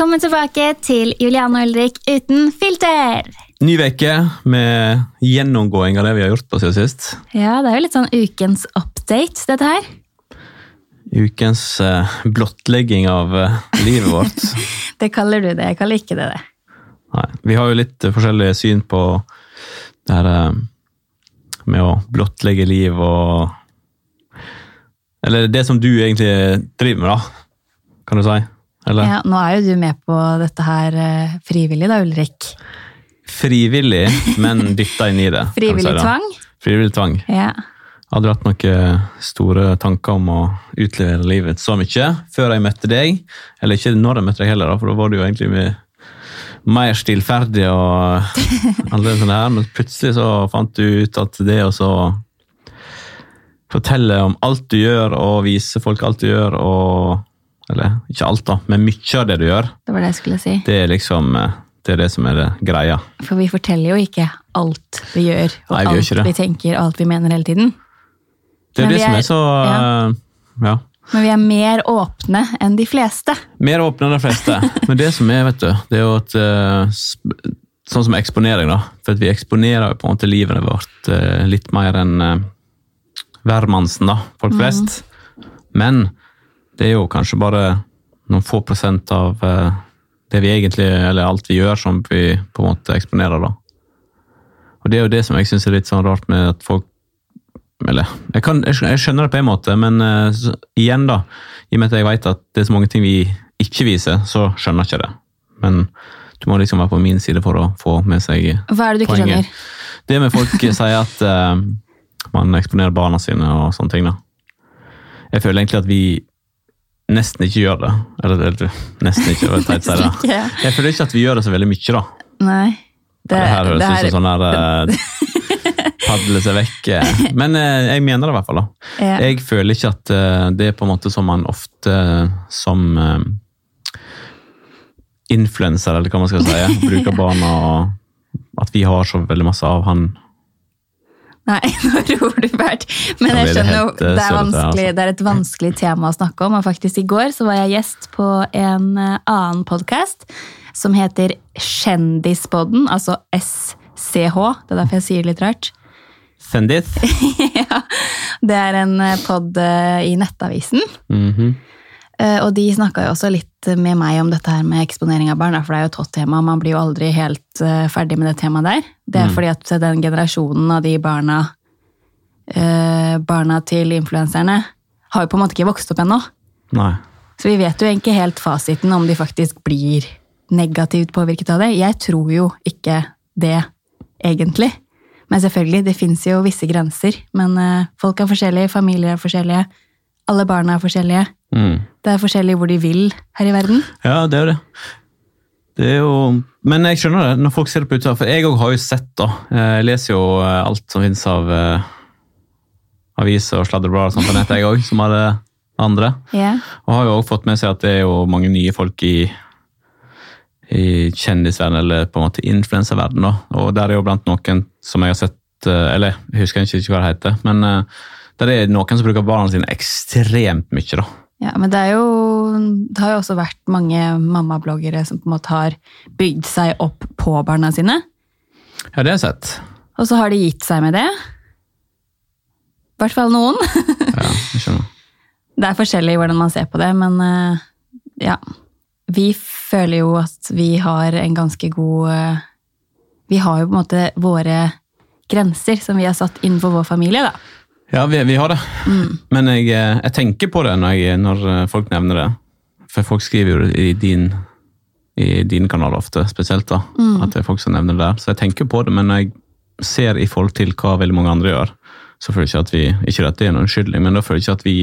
Velkommen tilbake til Juliane Ulrik uten filter. Ny uke med gjennomgåing av det vi har gjort på siden sist. Ja, det er jo litt sånn ukens update, dette her. Ukens eh, blottlegging av eh, livet vårt. Det kaller du det, jeg kaller ikke det det. Nei, vi har jo litt eh, forskjellige syn på det her eh, med å blottlegge liv og Eller det som du egentlig driver med, da, kan du si. Eller Ja, nå er jo du med på dette her eh, frivillig da, Ulrik. frivillig, men dytta inn i det. frivillig si tvang. Frivillig tvang. Ja. Jeg hadde hatt noen store tanker om å utlevere livet så mye før jeg møtte deg. Eller ikke når jeg møtte deg heller, for da var du jo egentlig mye mer stillferdig og alle sånne her, men plutselig så fant du ut at det å så fortelle om alt du gjør og vise folk alt du gjør og Eller ikke alt, da, men mye av det du gjør, Det var det jeg skulle si. det er liksom eh, det er det som er det greia. For vi forteller jo ikke alt vi gjør, og Nei, vi alt vi tenker, og alt vi mener hele tiden. Det er Men det som er- er så ja. ja. Men vi er mer åpne enn de fleste. Mer åpne enn de fleste. Men det som er, vet du, det er jo at eh, Sånn som eksponering, da. For vi eksponerer jo på en måte livet vårt eh, litt mer enn hvermannsen, da. Folk flest. Men det er jo kanskje bare noen få prosent av eh, det vi egentlig, eller alt vi gjør, som vi på en måte eksponerer, da. Og det er jo det som jeg syns er litt sånn rart med at folk Eller, jeg, kan, jeg skjønner- det på en måte, men eh, så, igjen, da. I og med at jeg vet at det er så mange ting vi ikke viser, så skjønner jeg ikke det. Men du må liksom være på min side for å få med seg poenget. Hva er det du ikke Poenget. skjønner? det med folk sier at uh, man eksponerer barna sine og sånne ting. da. Jeg føler egentlig at vi nesten ikke gjør det. Eller, eller nesten ikke, det teit å si det. Jeg føler ikke at vi gjør det så veldig mye, da. Nei. Det, Det, her høres det ut som sånn der det, Padle seg vekk. eh. Men eh, jeg mener det i hvert fall. da. Ja. Jeg føler ikke at eh, det er på en måte som man ofte som eh, influenser, eller hva man skal si, bruker barna og at vi har så veldig masse av han. Nei, nå ror du fælt. Men jeg skjønner jo, det eh, er, altså. det er et vanskelig tema å snakke om. Og faktisk i går så var jeg gjest på en eh, annen podkast som heter Kjendispodden, altså SCH. Det er derfor jeg sier det litt rart. Sendis? ja, det er en pod i Nettavisen. Mhm. Eh, Og de snakka jo også litt med meg om dette her med eksponering av barn, for det er jo et hot tema. Man blir jo aldri helt eh, ferdig med det temaet der. Det er fordi at den generasjonen av de barna eh, Barna til influenserne har jo på en måte ikke vokst opp ennå. Nei. Så vi vet jo ikke helt fasiten om de faktisk blir negativt påvirket av det. Jeg tror jo ikke det, egentlig. Men selvfølgelig, det fins jo visse grenser. Men eh, folk er forskjellige, familier er forskjellige. Alle barna er forskjellige. Mm. Det er forskjellig hvor de vil her i verden. Ja, det er det. Det er jo Men jeg skjønner det, når folk ser det på utsida. For jeg òg har jo sett, da. Eh, Jeg leser jo eh, alt som finnes av uh, aviser og sladreblader og sånt på nettet, jeg òg, som alle andre. Yeah. Og har jo også fått med seg at det er jo mange nye folk i, i kjendisverden, eller på en måte influenserverden, da. Og der er jo blant noen som jeg har sett Eller jeg husker ikke hva det heter, men der er noen som bruker barna sine ekstremt mye, da. Ja, men det jo Det har jo også vært mange mammabloggere som på en måte har bygd seg opp på barna sine. Ja, det har jeg sett. Og så har de gitt seg med det. I hvert fall noen. Ja, jeg skjønner. Det er forskjellig hvordan man ser på det, men eh, ja. Vi føler jo at vi har en ganske god eh, Vi har jo på en måte våre grenser som vi har satt innenfor vår familie, da. Ja, vi, vi har det. Men jeg, eh, jeg tenker på det når, jeg, når eh, folk nevner det. For folk skriver jo i din, i din kanal ofte, spesielt. da, At det er folk som nevner det der. Så jeg tenker på det, men når jeg ser i forhold til hva veldig mange andre gjør, så føler jeg ikke at vi Ikke at det er noen unnskyldning, men da føler jeg ikke at vi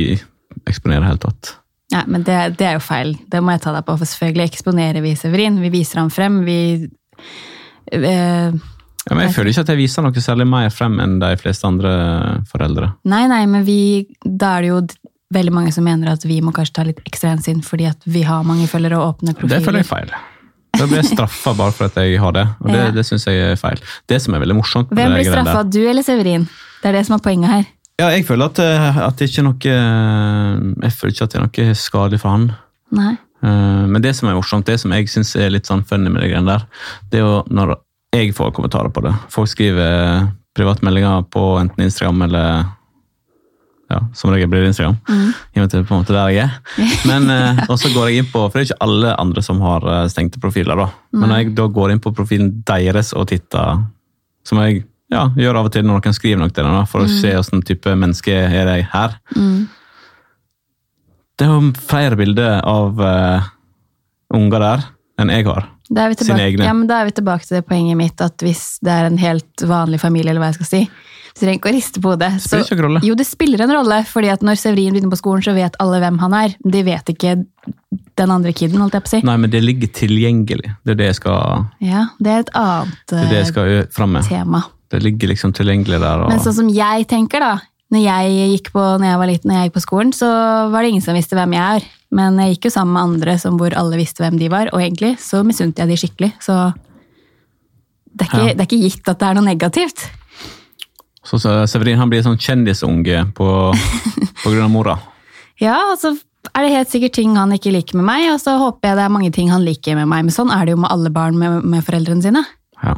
eksponerer helt tatt. Nei, men det, det er jo feil. Det må jeg ta deg på. For selvfølgelig eksponerer vi Severin. Vi viser ham frem. Vi eh, Ja, men jeg føler ikke at jeg viser noe særlig mer frem enn de fleste andre foreldre. Nei, nei, men vi Da er det jo veldig mange som mener at vi må kanskje ta litt ekstra hensyn fordi at vi har mange følgere og åpne profiler. Det føler jeg feil. Da blir jeg straffa bare for at jeg har det, og det, Ja. det syns jeg er feil. Det som er veldig morsomt Hvem blir straffa, du eller Severin? Det er det som er poenget her. Ja, jeg føler at, eh, at det ikke er noe Jeg føler ikke at det er noe skadelig for han. Nei. Eh, Men det som er morsomt, det som jeg syns er litt sånn funny med de greiene der, det er jo når jeg får kommentarer på det. Folk skriver privatmeldinger på enten Instagram eller ja, som regel blir det Instagram. I og med at det er på en måte der jeg er. Men eh, og så går jeg inn på, for det er ikke alle andre som har eh, stengte profiler, da. Men når jeg da går inn på profilen deres og titter, som jeg ja, gjør av og til når noen skriver noe til da, for å se hvilken type menneske er jeg her. Det er jo flere bilder av uh, unger der enn jeg har. Da er, tilbake, ja, men da er vi tilbake til det poenget mitt at hvis det er en helt vanlig familie, eller hva jeg skal si, så trenger ikke å riste på hodet. Så-. Jo, det spiller en rolle, fordi at når Severin begynner på skolen, så vet alle hvem han er. De vet ikke den andre kiden, holdt jeg på å si. Nei, men det ligger tilgjengelig. Det er det jeg skal, Ja, det er et annet det er det tema. Det ligger liksom tilgjengelig der. Og, Men sånn som jeg tenker da, når jeg gikk på, når jeg var liten, og jeg gikk på skolen, så var det ingen som visste hvem jeg er. Men jeg gikk jo sammen med andre som hvor alle visste hvem de var, og egentlig så misunte jeg de skikkelig. Så det er, ikke, Ja. det er ikke gitt at det er noe negativt. så, så Severin han blir sånn kjendisunge på, på grunn av mora. Ja, altså er det helt sikkert ting han ikke liker med meg, og så håper jeg det er mange ting han liker med meg. Men sånn er det jo med alle barn med, med foreldrene sine. Ja.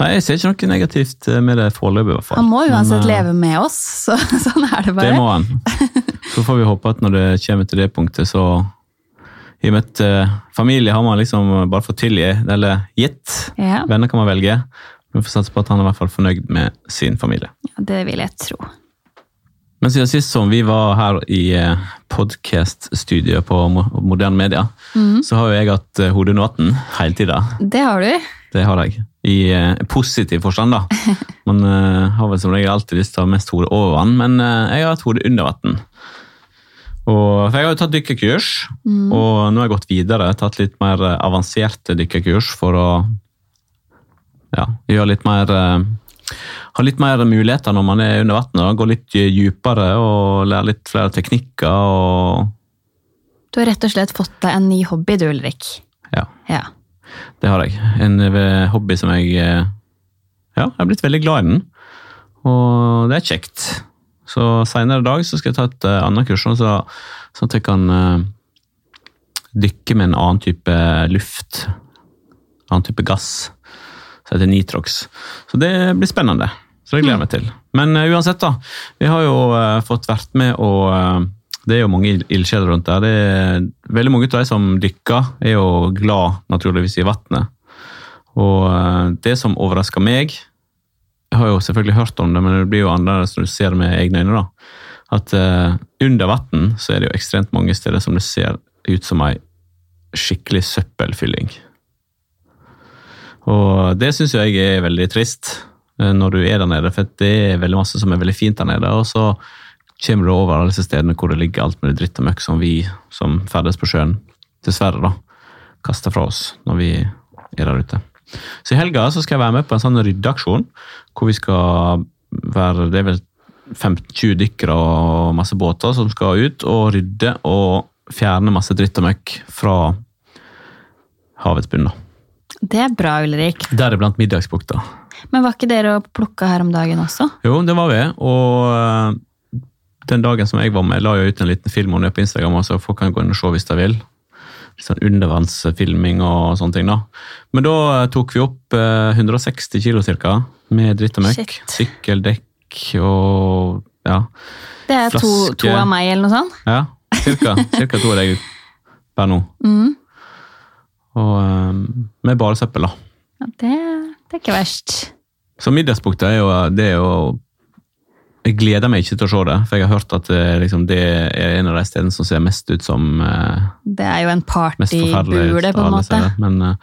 Nei, jeg ser ikke noe negativt eh, med det foreløpig. Han må uansett Men, eh, leve med oss, så sånn er det Det må han. Så får vi håpe at når det kommer til det punktet, så I og med at eh, familie har man liksom bare fått tilgi, eller gitt. Ja, Venner kan man velge. Vi får satse på at han er i hvert fall fornøyd med sin familie. Ja, det vil jeg tro. Men siden sist som vi var her i podkast-studioet på Mo- Moderne Media, så har jo jeg hatt eh, hodet under vann hele tida. Det har du. Det har jeg. I eh, positiv forstand, da. Man eh, har vel som regel alltid lyst til å ha mest hodet over vann, men eh, jeg har hatt hodet under vann. Og- jeg har jo tatt dykkerkurs, og nå har jeg gått videre. Tatt litt mer eh, avanserte dykkerkurs for å ja, gjøre litt mer eh, Ha litt mer muligheter når man er under vannet. Gå litt dypere og lære litt flere teknikker. og Du har rett og slett fått deg en ny hobby, du Ulrik. ja, Ja. Det har jeg. En eh, hobby som jeg eh, ja, jeg har blitt veldig glad i den. Og det er kjekt. Så senere i dag så skal jeg ta et uh, annet kurs, sånn så, at jeg kan uh, dykke med en annen type luft. Annen type gass. Som heter Nitrox. Så det blir spennende. Så det gleder jeg meg til. Men uh, uansett, da. Vi har jo fått vært med og det er jo mange ild- ildsjeler rundt der. Det er, veldig mange av de som dykker, er jo glad naturligvis i vannet. Og det som overrasker meg har jo selvfølgelig hørt om det, men det blir jo annerledes når du ser det med egne øyne. da, At uh, under vann så er det jo ekstremt mange steder som det ser ut som ei skikkelig søppelfylling. Og det syns jeg er veldig trist eh, når du er der nede, for det er veldig masse som er veldig fint der nede. Og så kommer du over alle disse stedene hvor det ligger alt mulig dritt og møkk som vi som ferdes på sjøen, dessverre, da, kaster fra oss når vi er der ute. Så i helga så skal jeg være med på en sånn ryddeaksjon, hvor vi skal være det er vel 15-20 dykkere og masse båter som skal ut og rydde og fjerne masse dritt og møkk fra havets bunn. Det er bra, Ulrik. Deriblant Middagsbukta. Men var ikke dere og plukka her om dagen også? Jo, det var vi. Og eh, den dagen som jeg var med, la jeg ut en liten film og ned på Instagram, så folk kan gå inn og se hvis de vil. Sånn undervannsfilming og sånne ting. da. Men da eh, tok vi opp eh, 160 kilo cirka, med dritt og møkk. Sykkeldekk og ja. Det er to, to av meg, eller noe sånt. Ja, cirka, cirka to av deg per nå. Mm. Og eh, med bare søppel, da. Ja, det, det er ikke verst. Så middagspunktet er jo, det er jo Jeg gleder meg ikke til å se det, for jeg har hørt at det, liksom, det er en av de stedene som ser mest ut som eh, Det er jo en partybule, på en måte. steder. Men eh,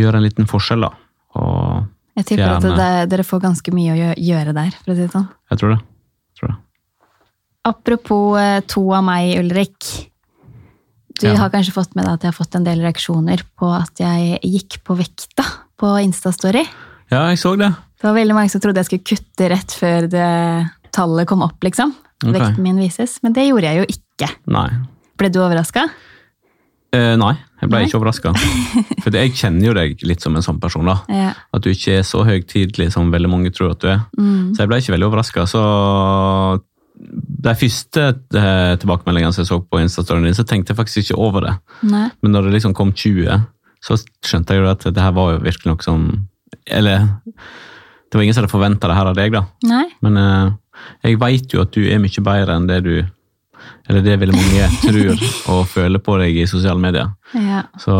gjør en liten forskjell, da. Og Jeg tipper at det, dere får ganske mye å gjøre der, for å si det sånn. jeg tror det. Jeg tror det. Apropos eh, to av meg, Ulrik. Du Ja. har kanskje fått med deg at jeg har fått en del reaksjoner på at jeg gikk på vekta på Instastory. Ja, jeg så det. Det var veldig mange som trodde jeg skulle kutte rett før det tallet kom opp, liksom. Okay. Vekten min vises. Men det gjorde jeg jo ikke. Nei. Ble du overraska? Eh, nei, jeg ble Nei? ikke overraska. For jeg kjenner jo deg litt som en sånn person. da. Ja. At du ikke er så høytidelig som veldig mange tror at du er. Mm. Så jeg ble ikke veldig overraska. Så de første eh, tilbakemeldingene som jeg så på Insta-storyen din, så tenkte jeg faktisk ikke over det. Nei. Men når det liksom kom 20, så skjønte jeg jo at det her var jo virkelig noe som Eller det var ingen som hadde forventa det her av deg, da. Nei. Men eh, jeg veit jo at du er mye bedre enn det du Eller det veldig mange tror og føler på deg i sosiale medier. Ja. Så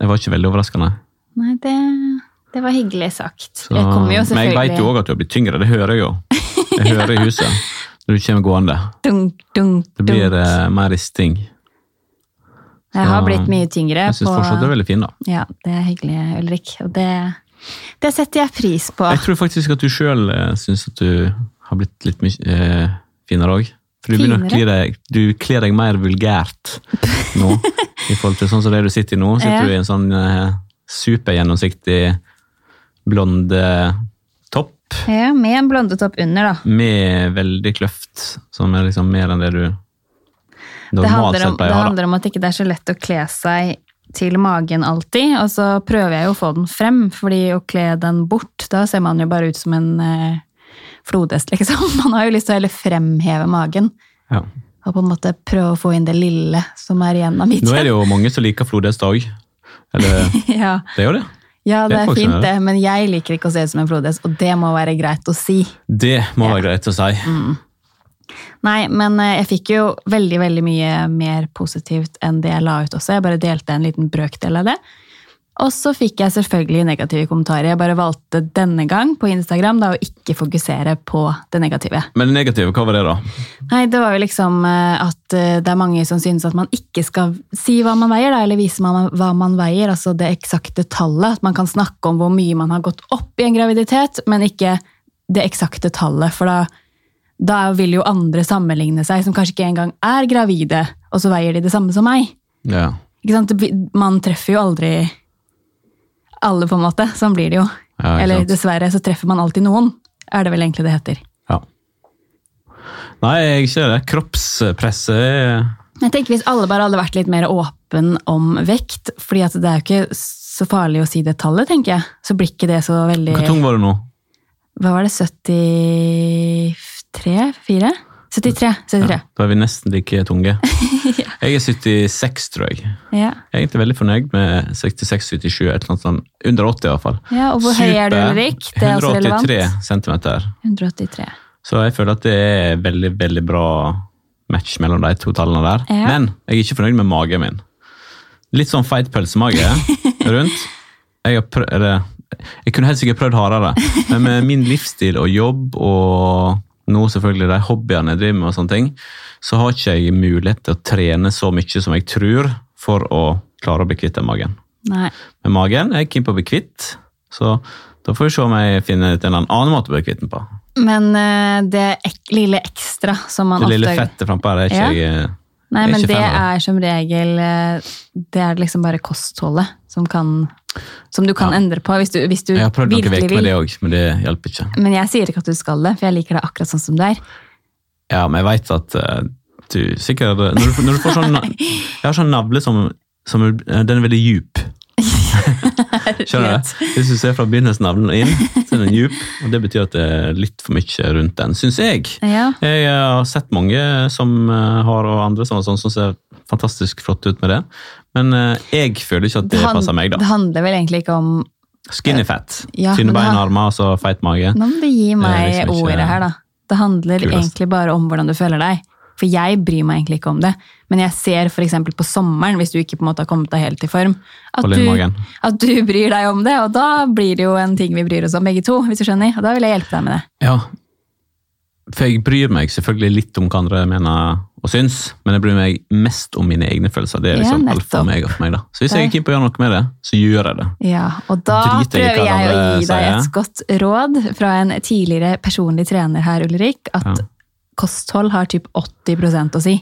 jeg var ikke veldig overraskende. Nei, det, det var hyggelig sagt. Så, jeg kommer jo men jeg veit jo selvfølgelig òg at du har blitt tyngre, det hører jeg jo. Jeg hører i huset når du kommer gående. dunk, dunk, Det blir dunk. eh, mer risting. Jeg har blitt mye tyngre. Jeg syns fortsatt du er veldig fin, da. Ja, det er hyggelig, Ulrik. Og det, det setter jeg pris på. Jeg tror faktisk at du sjøl syns at du har blitt litt mye eh, finere òg. For du begynner å kle deg, du kler deg mer vulgært nå. I forhold til sånn som det du sitter i nå. Sitter Ja. du i en sånn eh, supergjennomsiktig blond eh, topp Ja, med en blondetopp under, da. med veldig kløft, som er liksom mer enn det du Det normalt sett det pleier å ha. da. handler om at ikke det er så lett å kle seg til magen alltid, og så prøver jeg jo å få den frem, fordi å kle den bort, da ser man jo bare ut som en eh, flodhest, liksom. Man har jo lyst til å heller fremheve magen, Ja. og på en måte prøve å få inn det lille som er igjen av midten. Nå er det jo mange som liker flodhest òg. Eller ja. det er jo det. ja, det Det er fint det. men jeg liker ikke å se ut som en flodhest, og det må være greit å si. Det må Ja. være greit å si. Nei, men eh, jeg fikk jo veldig, veldig mye mer positivt enn det jeg la ut også. Jeg bare delte en liten brøkdel av det. Og så fikk jeg selvfølgelig negative kommentarer. Jeg bare valgte denne gang på Instagram da, å ikke fokusere på det negative. Men det negative, hva var det, da? Nei, det var jo liksom eh, at eh, det er mange som synes at man ikke skal si hva man veier, da, eller vise man, hva man veier, altså det eksakte tallet. At man kan snakke om hvor mye man har gått opp i en graviditet, men ikke det eksakte tallet, for da, da vil jo andre sammenligne seg, som kanskje ikke engang er gravide, og så veier de det samme som meg. Ja. Ikke sant? Man treffer jo aldri alle, på en måte. Sånn blir det jo. Ja, eller dessverre så treffer man alltid noen, er det vel egentlig det heter. ja. Nei, jeg ser det. Kroppspresset Jeg tenker Hvis alle bare hadde vært litt mer åpen om vekt, fordi at det er jo ikke så farlig å si det tallet, tenker jeg, så blir ikke det så veldig Hvor tung var du nå? Hva var det, 73? 4? 73. 73. Da er vi nesten like tunge. Jeg er 76, tror jeg. Ja. Jeg er egentlig veldig fornøyd med 66-77, et eller annet sånt. under 80 i hvert fall. ja. Og hvor høy er du, Super. Ulrik? Det er også 183 relevant. centimeter. 183. Så jeg føler at det er veldig, veldig bra match mellom de to tallene der. Ja. Men jeg er ikke fornøyd med magen min. Litt sånn feit pølsemage rundt. Jeg, har prøv, eller, jeg kunne helst ikke prøvd hardere, men med min livsstil og jobb og nå selvfølgelig de hobbyene jeg driver med, og sånne ting, så har ikke jeg mulighet til å trene så mye som jeg tror for å klare å bli kvitt den magen. Nei. Men magen er jeg keen på å bli kvitt, så da får vi se om jeg finner ut en eller annen måte å bli kvitt den på. Men eh, det ek lille ekstra som man Det lille ofte fettet frampå er ikke Ja. jeg eh, Nei, men det det. er som regel eh, Det er liksom bare kostholdet som kan Som du kan Ja. endre på hvis du, hvis du Jeg har prøvd virkelig vil. med det også, men det hjelper ikke. Men jeg sier ikke at du skal det, for jeg liker det akkurat sånn som du er. Ja, men jeg veit at eh, du sikkert Når du, når du får sånn Jeg har sånn navle som, som er- Den er veldig djup. Skjønner du? Hvis du ser fra begynnelsen av den inn, så er den djup. Og det betyr at det er litt for mye rundt den, syns jeg. Ja. Jeg har sett mange som eh, har, og andre som sånn, som ser fantastisk flott ut med det. Men eh, jeg føler ikke at det han- passer meg, det handler vel egentlig ikke om Skinny fat. Ja, Tynne bein, armer og feit mage. Nå må du gi meg liksom ordet her, da. Det handler kulest. egentlig bare om hvordan du føler deg. For jeg bryr meg egentlig ikke om det. Men jeg ser f.eks. på sommeren, hvis du ikke på en måte har kommet deg helt i form, at du, at du bryr deg om det. Og da blir det jo en ting vi bryr oss om begge to, hvis du skjønner. Og da vil jeg hjelpe deg med det. Ja, for jeg bryr meg selvfølgelig litt om hva andre mener og syns, men jeg bryr meg mest om mine egne følelser. Det er Ja, alt for meg og for meg. da. Så hvis jeg er keen på å gjøre noe med det, så gjør jeg det. Ja, og da jeg prøver jeg å gi deg et godt råd fra en tidligere personlig trener her, Ulrik, at Ja. Kosthold har typ 80% å si.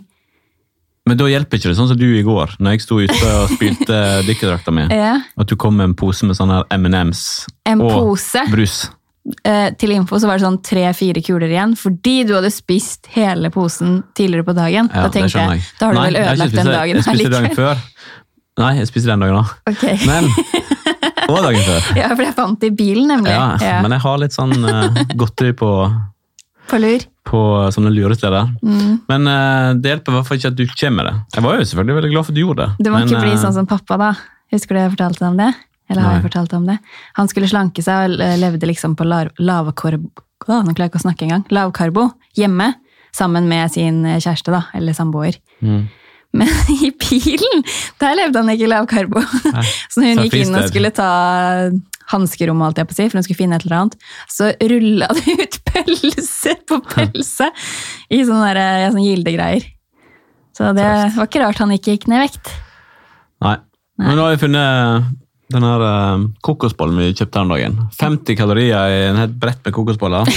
Men da hjelper ikke det sånn som du i går, når jeg sto ute og spilte dykkerdrakta mi, Ja. at du kom med en pose med sånne M&M's og pose. brus. Eh, til info så var det sånn tre-fire kuler igjen, fordi du hadde spist hele posen tidligere på dagen. Ja, da tenkte jeg, jeg. da har du Nei, vel ødelagt spist den dagen Jeg spiste dagen før. Nei, jeg spiste den dagen da. Okay. Men, og dagen før. Ja, for jeg fant det i bilen, nemlig. Ja, Ja, Men jeg har litt sånn uh, godteri på, På lur. På sånne luresteder. Mm. Men uh, det hjelper i hvert fall ikke at du kommer med det. Jeg var jo selvfølgelig veldig glad for at du gjorde det. Du må men, ikke bli eh, sånn som pappa, da. Husker du jeg fortalte om det? Eller har jeg fortalt om det? Han skulle slanke seg og eh, levde liksom på lavkarbo Å, Nå klarer jeg ikke å snakke engang. Lavkarbo hjemme. Sammen med sin kjæreste, da. Eller samboer. mm. Men i bilen, der levde han ikke lavkarbo. karbo. Så når hun Så gikk inn og skulle ta hanskerommet, alt jeg på å si, for hun skulle finne et eller annet, så rulla det ut pølse på pølse i sånne, der, ja, sånne gildegreier. Så det var ikke rart han ikke gikk ned i vekt. Nei. Men nå har jeg funnet den her uh, kokosbollen vi kjøpte om dagen. 50 kalorier i en helt brett med kokosboller.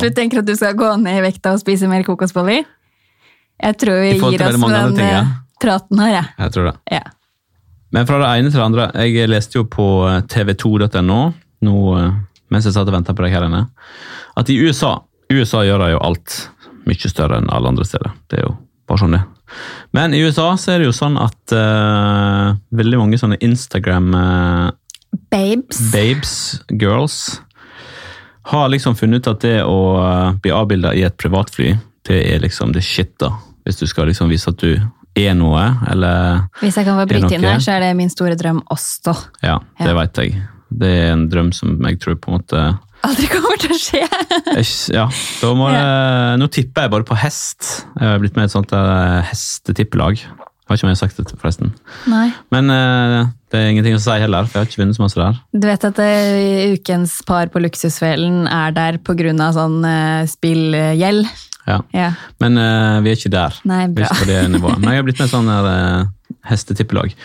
Du tenker at du skal gå ned i vekta og spise mer kokosboller? Jeg tror vi gir oss med den ting, ja. eh, praten her, jeg. Jeg tror det. Ja. Men fra det ene til det andre. Jeg leste jo på tv2.no nå eh, mens jeg satt og venta på deg her inne, at i USA USA gjør de jo alt mye større enn alle andre steder. Det er jo bare sånn det. Men i USA så er det jo sånn at uh, veldig mange sånne Instagram-babes, Babes. girls, har liksom funnet ut at det å eh, bli avbilda i et privatfly, det er liksom det shit, da. Hvis du skal liksom vise at du er noe, eller Hvis jeg kan få bryte inn her, så er det min store drøm også. Ja, det Ja. vet jeg. Det er en drøm som jeg tror på en måte Aldri kommer til å skje! Ja, da må jeg, Nå tipper jeg bare på hest. Jeg har blitt med i et sånt eh, hestetippelag. Jeg vet ikke om jeg har sagt det, forresten. Nei. Men eh, det er ingenting å si heller, for jeg har ikke vunnet så masse der. Du vet at eh, ukens par på Luksusfellen er der pga. sånn uh, spillgjeld? Ja. Ja. Men uh, vi er ikke der. Nei, bra. på det nivået. Men jeg har blitt med sånt der, eh, hestetippelag,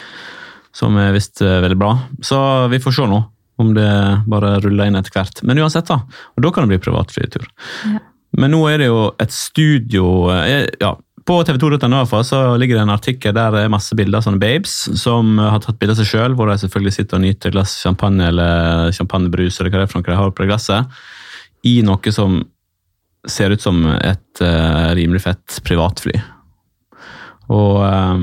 som er visst uh, veldig bra. Så vi får se nå om det bare ruller inn etter hvert. Men uansett, da. Og da kan det bli privatflytur. Ja. Men nå er det jo et studio ja, På tv2.no i hvert fall, så ligger det en artikkel der det er masse bilder av sånne babes som har tatt bilder av seg sjøl, hvor de selvfølgelig sitter og nyter et glass champagne eller champagnebrus eller hva det er for noe de har på det glasset, i noe som ser ut som et uh, rimelig fett privatfly. Og uh,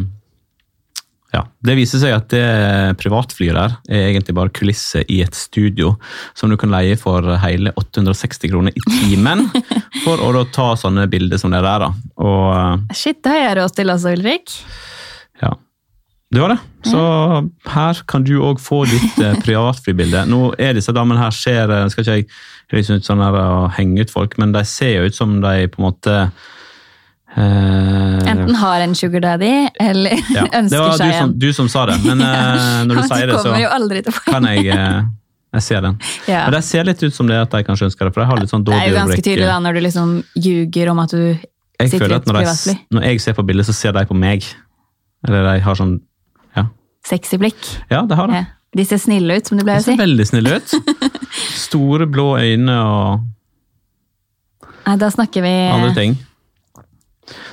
ja, Det viser seg at det privatflyet der er egentlig bare kulisse i et studio som du kan leie for hele 860 kroner i timen for å ta sånne bilder som det der. da. Og eh, Shit, det har jeg råd til også, Ulrik. ja, det var det. Så her kan du òg få ditt eh, privatflybilde. Nå er disse damene her ser eh, Skal ikke jeg høres ut sånn her og henge ut folk, men de ser jo ut som de på en måte eh, Enten har en sugar daddy, eller ja, Det ønsker var du seg som, du som sa det, men eh, når du Han sier det, så kan jeg eh, Jeg ser den. Ja. Men de ser litt ut som det at de kanskje ønsker det, for de har litt sånn Det er jo ganske tydelig da, når du liksom ljuger om at du Jeg sitter i et privatfly. når jeg ser på bildet, så ser de på meg. Eller de har sånn Ja, Sexy blikk. ja det har de. De ser snille ut, som du pleier å si. De ser veldig snille ut. Store, blå øyne og Nei, da snakker vi andre ting.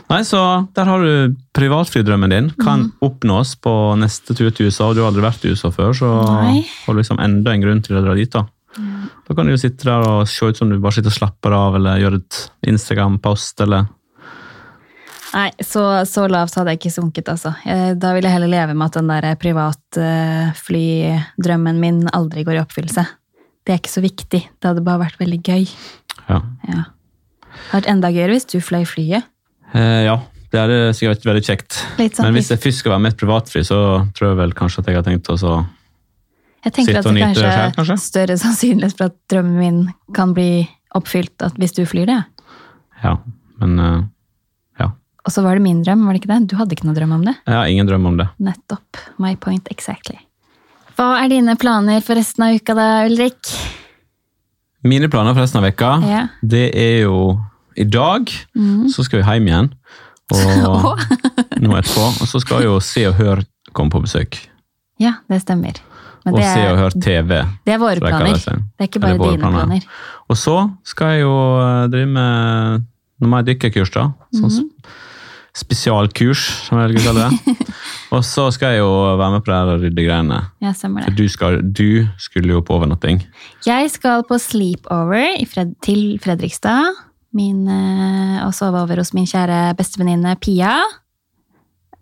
Nei, så der har du privatflydrømmen din. Kan mm. oppnås på neste tur til USA. Du har aldri vært i USA før, så Nei. får du liksom enda en grunn til å dra dit. Da Da kan du jo sitte der og se ut som du bare sitter og slapper av, eller gjør et Instagram-post, eller Nei, så, så lavt hadde jeg ikke sunket, altså. Eh, Da vil jeg heller leve med at den der privatflydrømmen min aldri går i oppfyllelse. Det er ikke så viktig. Det hadde bare vært veldig gøy. Ja. Ja. Det hadde vært enda gøyere hvis du fløy flyet. Eh, ja, det hadde sikkert vært veldig kjekt. Litt sånn Men hvis jeg først skal være med et privatfly, så tror jeg vel kanskje at jeg har tenkt å så Jeg tenker at det kanskje det selv, kanskje? større sannsynlighet for at drømmen min kan bli oppfylt at hvis du flyr det. Ja, men eh. Og så var det min drøm, var det ikke det? Du hadde ikke noe drøm om det? Har ingen drøm om det. Nettopp. My point exactly. Hva er dine planer for resten av uka da, Ulrik? Mine planer for resten av uka, Ja. det er jo i dag så skal vi hjem igjen. Og nå etterpå. Og så skal jo Se og Hør komme på besøk. Ja, det stemmer. Men Og det Se og er, Hør TV. det er våre planer. Det er ikke bare er dine planer. Og så skal jeg jo eh, drive med noe mer dykkerkurs, da. Sånn mm spesialkurs, som jeg vil kalle det. og så skal jeg jo være med på det her ryddegreiene. Ja, stemmer det. du, skal, du skulle jo på overnatting. Jeg skal på sleepover Fred til Fredrikstad. Min, eh, og sove over hos min kjære bestevenninne Pia.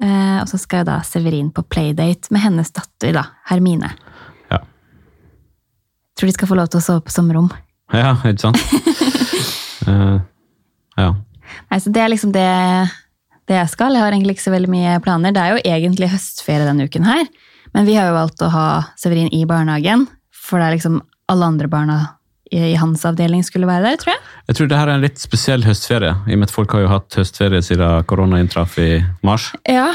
Eh, og så skal jeg da Severin på playdate med hennes datter, da, Hermine. Ja. Tror de skal få lov til å sove på soverom. Ja, ikke sant? uh, Ja. Nei, så det er liksom det, det jeg skal. Jeg har egentlig ikke så veldig mye planer. Det er jo egentlig høstferie denne uken her, men vi har jo valgt å ha Severin i barnehagen, for det er liksom alle andre barna i, hans avdeling skulle være der, tror jeg. Jeg tror det her er en litt spesiell høstferie, i og med at folk har jo hatt høstferie siden korona inntraff i mars. Ja.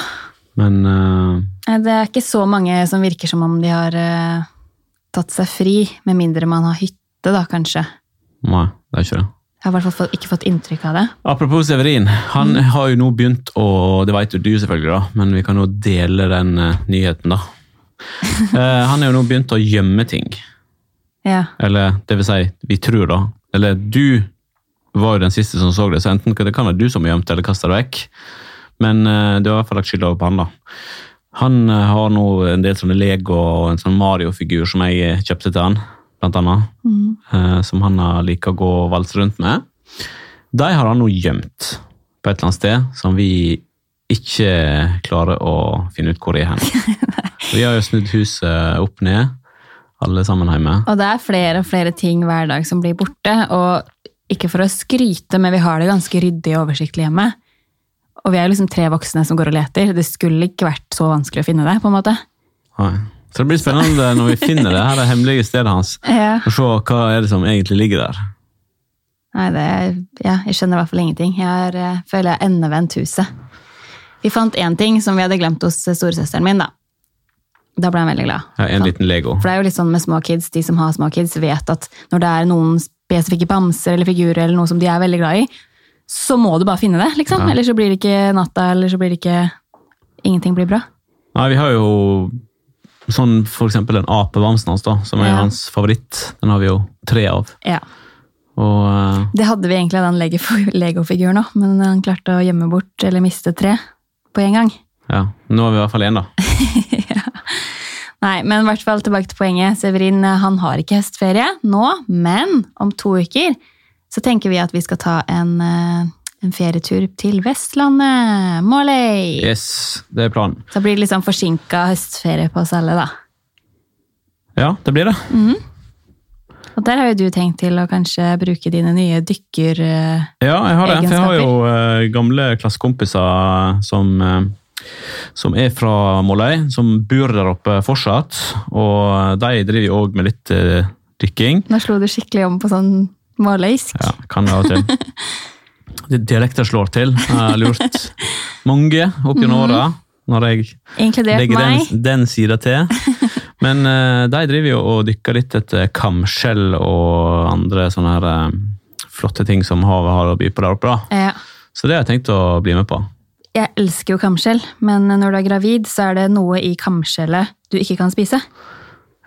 Men uh... Det er ikke så mange som virker som om de har uh, tatt seg fri, med mindre man har hytte, da, kanskje. nei, det er ikke det. Jeg har i hvert fall ikke fått inntrykk av det. Apropos Severin, han har jo nå begynt å Det vet jo du selvfølgelig, da, men vi kan jo dele den uh, nyheten, da. uh, han har jo nå begynt å gjemme ting. Ja. Eller det vil si, vi tror da. Eller du var jo den siste som så det, så enten det kan være du som har gjemt eller kastet det vekk. Men uh, du har i hvert fall lagt skylda over på han, da. Han har nå en del sånne Lego og en sånn Mario-figur som jeg kjøpte til han, blant annet. eh, Som han har liker å gå og valse rundt med. De har han nå gjemt på et eller annet sted som vi ikke klarer å finne ut hvor det er hen. Vi har jo snudd huset opp ned, alle sammen hjemme. Og det er flere og flere ting hver dag som blir borte. Og ikke for å skryte, men vi har det ganske ryddig og oversiktlig hjemme. Og vi er liksom tre voksne som går og leter. Det skulle ikke vært så vanskelig å finne det. på en måte. Nei. Så det blir spennende når vi finner det her det hemmelige stedet hans. Ja. Og se hva er det som egentlig ligger der. Nei, det er, ja, jeg skjønner i hvert fall ingenting. Jeg er, eh, føler jeg har endevendt huset. Vi fant én ting som vi hadde glemt hos storesøsteren min. Da Da ble han veldig glad. Ja, en liten Lego. For det er jo litt sånn med små kids, de som har små kids, vet at når det er noen spesifikke bamser eller figurer eller noe som de er veldig glad i, så må du bare finne det, liksom. Ja. Eller så blir det ikke natta, eller så blir det ikke Ingenting blir bra. Nei, vi har jo sånn for eksempel den apebamsen hans, da, som er Ja. hans favoritt. Den har vi jo tre av. Ja. Og uh, Det hadde vi egentlig av den legofiguren òg, men han klarte å gjemme bort eller miste tre på en gang. ja, nå har vi i hvert fall én, da. Nei, men i hvert fall tilbake til poenget. Severin han har ikke høstferie nå, men om to uker så tenker vi at vi skal ta en, eh, en ferietur til Vestlandet. Måløy! Yes, det er planen. Så blir det litt sånn forsinka høstferie på oss alle, da. Ja, det blir det. Og der har jo du tenkt til å kanskje bruke dine nye dykker... eh, Ja, jeg har det. For jeg har jo uh, gamle klassekompiser som, uh, som er fra Måløy, som bor der oppe fortsatt. Og de driver jo òg med litt dykking. Nå slo du skikkelig om på sånn måløysk. Ja, kan det av og til. Det- Dialekter slår til. Jeg har lurt mange opp gjennom åra, når jeg Inkludert legger meg. den, den sida til. Men uh, de driver jo og dykker litt etter kamskjell og andre sånne her, uh, flotte ting som havet har å by på der oppe. Ja. Så det har jeg tenkt å bli med på. Jeg elsker jo kamskjell, men når du er gravid, så er det noe i kamskjellet du ikke kan spise.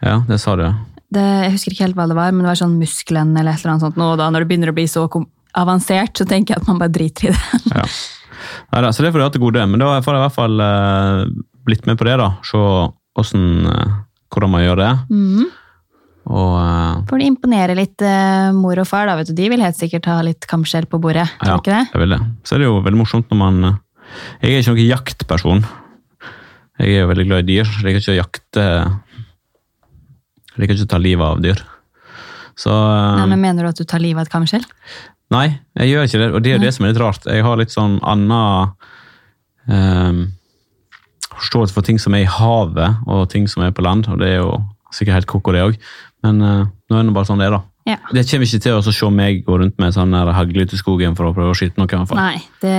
Ja, det sa du. Det, jeg husker ikke helt hva det var, men det var sånn muskelen eller et eller annet sånt. nå, da når det begynner å bli så kom- avansert, så tenker jeg at man bare driter i det. Ja. Neida, så det får du ha til gode. Men da får jeg i hvert fall eh, blitt med på det, da. Se hvordan, eh, hvordan man gjør det. Mm. Og eh, Får det imponere litt eh, mor og far, da. vet du. De vil helt sikkert ha litt kamskjell på bordet. Tror ja, ikke det? jeg vil det. Så er det jo veldig morsomt når man eh, Jeg er ikke noen jaktperson. Jeg er jo veldig glad i dyr. Jeg liker ikke å jakte Jeg liker ikke å ta livet av dyr. Så eh, Nei, men Mener du at du tar livet av et kamskjell? Nei, jeg gjør ikke det, og det er jo det som er litt rart. Jeg har litt sånn annen um, forståelse for ting som er i havet, og ting som er på land, og det er jo sikkert helt koko det òg. Men uh, nå er det bare sånn det er, da. Ja. Det kommer ikke til å se meg gå rundt med sånn hagle ut i skogen for å prøve å skyte noe. i hvert fall. Nei, det,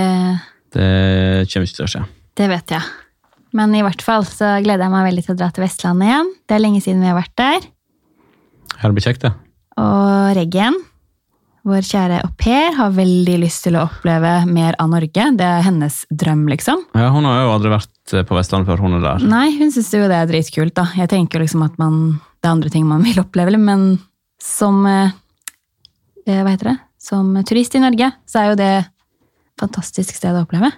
Det kommer ikke til å skje. det vet jeg. Men i hvert fall så gleder jeg meg veldig til å dra til Vestlandet igjen. Det er lenge siden vi har vært der. Her blir kjekt, det. Og Reggen, vår kjære au pair, har veldig lyst til å oppleve mer av Norge. Det er hennes drøm, liksom. Ja, hun har jo aldri vært eh, på Vestlandet før hun er der. Nei, hun syns jo det er dritkult, da. Jeg tenker liksom at man, det er andre ting man vil oppleve, men som eh, eh, Hva heter det? Som turist i Norge, så er jo det et fantastisk sted å oppleve.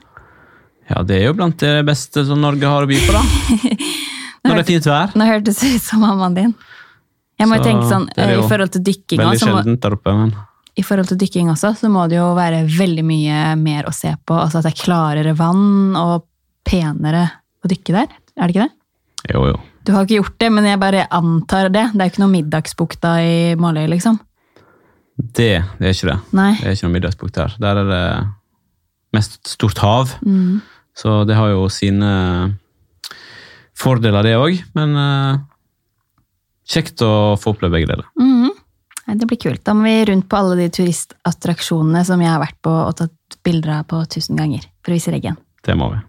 Ja, det er jo blant det beste som Norge har å by på, da. Når det er fint vær. Nå hørtes det ut som mammaen din. Jeg må jo tenke sånn, jo I forhold til dykkinga Veldig sjeldent der oppe, men i forhold til dykking også, så må det jo være veldig mye mer å se på. Altså at det er klarere vann og penere å dykke der. Er det ikke det? jo, jo. Du har ikke gjort det, men jeg bare antar det. Det er jo ikke noe Middagsbukta i Måløy, liksom. Det, det er ikke det. Nei. Det er ikke noe Middagsbukt her. Der er det mest stort hav. Mm. Så det har jo sine fordeler, det òg. Men uh, kjekt å få oppleve begge deler. Mhm. Det blir kult. Da må vi rundt på alle de turistattraksjonene som jeg har vært på og tatt bilder av på tusen ganger. For å vise reggen. Det må vi.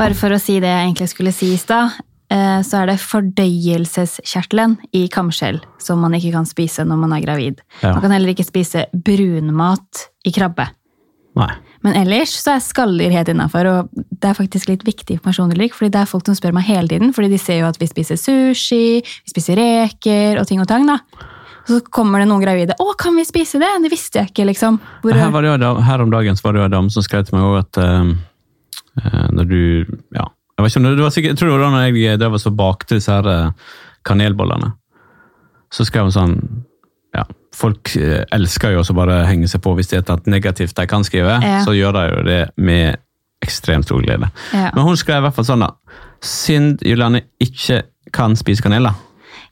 Bare for å si det jeg egentlig skulle si i stad, eh, så er det fordøyelseskjertelen i kamskjell som man ikke kan spise når man er gravid. Ja. Man kan heller ikke spise brunmat i krabbe. Nei. Men ellers så er skaller helt innafor, og det er faktisk litt viktig informasjon, fordi det er folk som spør meg hele tiden, fordi de ser jo at vi spiser sushi, vi spiser reker og ting og tang, da. Og så kommer det noen gravide. 'Å, kan vi spise det?' Det visste jeg ikke, liksom. Hvor, Her, var det jo, her om dagen var det jo en dame som skrev til meg også at eh, når du ja, jeg, vet ikke om det, det var sikkert, jeg tror det var da jeg drev og bakte disse her eh, kanelbollene. Så skrev hun sånn ja, Folk elsker jo også bare henge seg på hvis det er et negativt de kan skrive. Ja. Så gjør de jo det med ekstremt stor glede. Ja. Men hun skrev i hvert fall sånn da. Synd Juliane ikke kan spise kanel, da.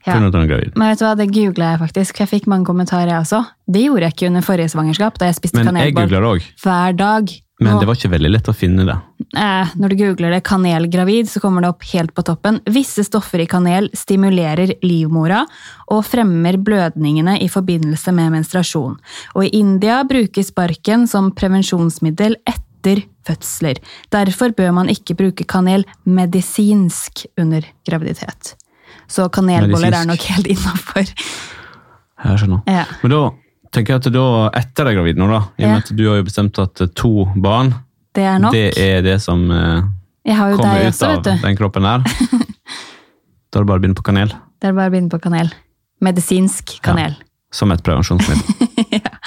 Ja. Men vet du hva, det googla jeg faktisk. for Jeg fikk mange kommentarer, jeg også. Det gjorde jeg ikke under forrige svangerskap, da jeg spiste Men jeg kanelboll googla hver dag. Men det var ikke veldig lett å finne det. eh, når du googler det 'kanelgravid', så kommer det opp helt på toppen. Visse stoffer i kanel stimulerer livmora og fremmer blødningene i forbindelse med menstruasjon. Og i India brukes barken som prevensjonsmiddel etter fødsler. Derfor bør man ikke bruke kanel medisinsk under graviditet. Så kanelboller er nok helt innafor. Jeg skjønner. Ja. Men da tenker jeg at da, etter deg er gravid nå, da, i og Ja. med at du har jo bestemt at eh, to barn, Det er nok. det er det som eh, kommer ut også, av vet du. den kroppen her, da er det bare å begynne på kanel. Det er bare å begynne på kanel. Medisinsk kanel. Som et prevensjonsmiddel.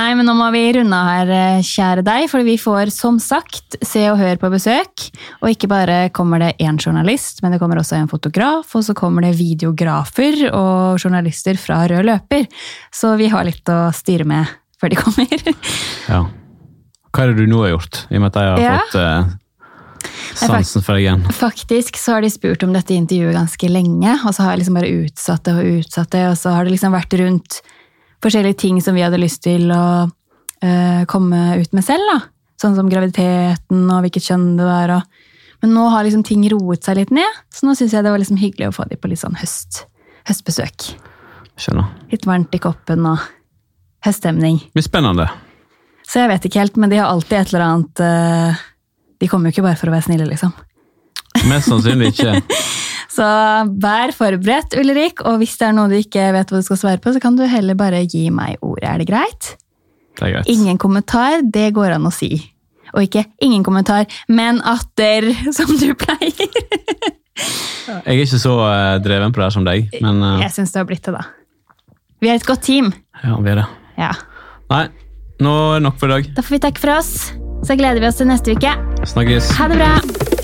Nei, men nå må vi runde av her, eh, kjære deg, for vi får som sagt se og høre på besøk. Og ikke bare kommer det én journalist, men det kommer også en fotograf, og så kommer det videografer og journalister fra Rød løper. Så vi har litt å styre med før de kommer. Ja. Hva er det du nå har gjort, i og med at jeg har Ja. fått eh, sansen for deg igjen? Faktisk så har de spurt om dette intervjuet ganske lenge, og så har jeg liksom bare utsatt det og utsatt det, og så har det liksom vært rundt forskjellige ting som vi hadde lyst til å uh, komme ut med selv, da. Sånn som graviditeten og hvilket kjønn det var. Og... Men nå har liksom ting roet seg litt ned, så nå syns jeg det var liksom hyggelig å få dem på litt sånn høst, høstbesøk. Skjønner. Litt varmt i koppen og høststemning. Det blir spennende. Så jeg vet ikke helt, men de har alltid et eller annet uh, De kommer jo ikke bare for å være snille, liksom. Mest sannsynlig ikke. Så vær forberedt, Ulrik, og hvis det er noe du ikke vet hva du skal svare på, så kan du heller bare gi meg ordet. Er det greit? Det er greit. Ingen kommentar, det går an å si. Og ikke 'ingen kommentar', men 'atter', som du pleier. Jeg er ikke så eh, dreven på det her som deg, men uh... Jeg syns det har blitt det, da. Vi er et godt team. ja, vi er det. Ja. Nei, nå er det nok for i dag. Da får vi takke for oss. Så gleder vi oss til neste uke. Snakkes. Ha det bra!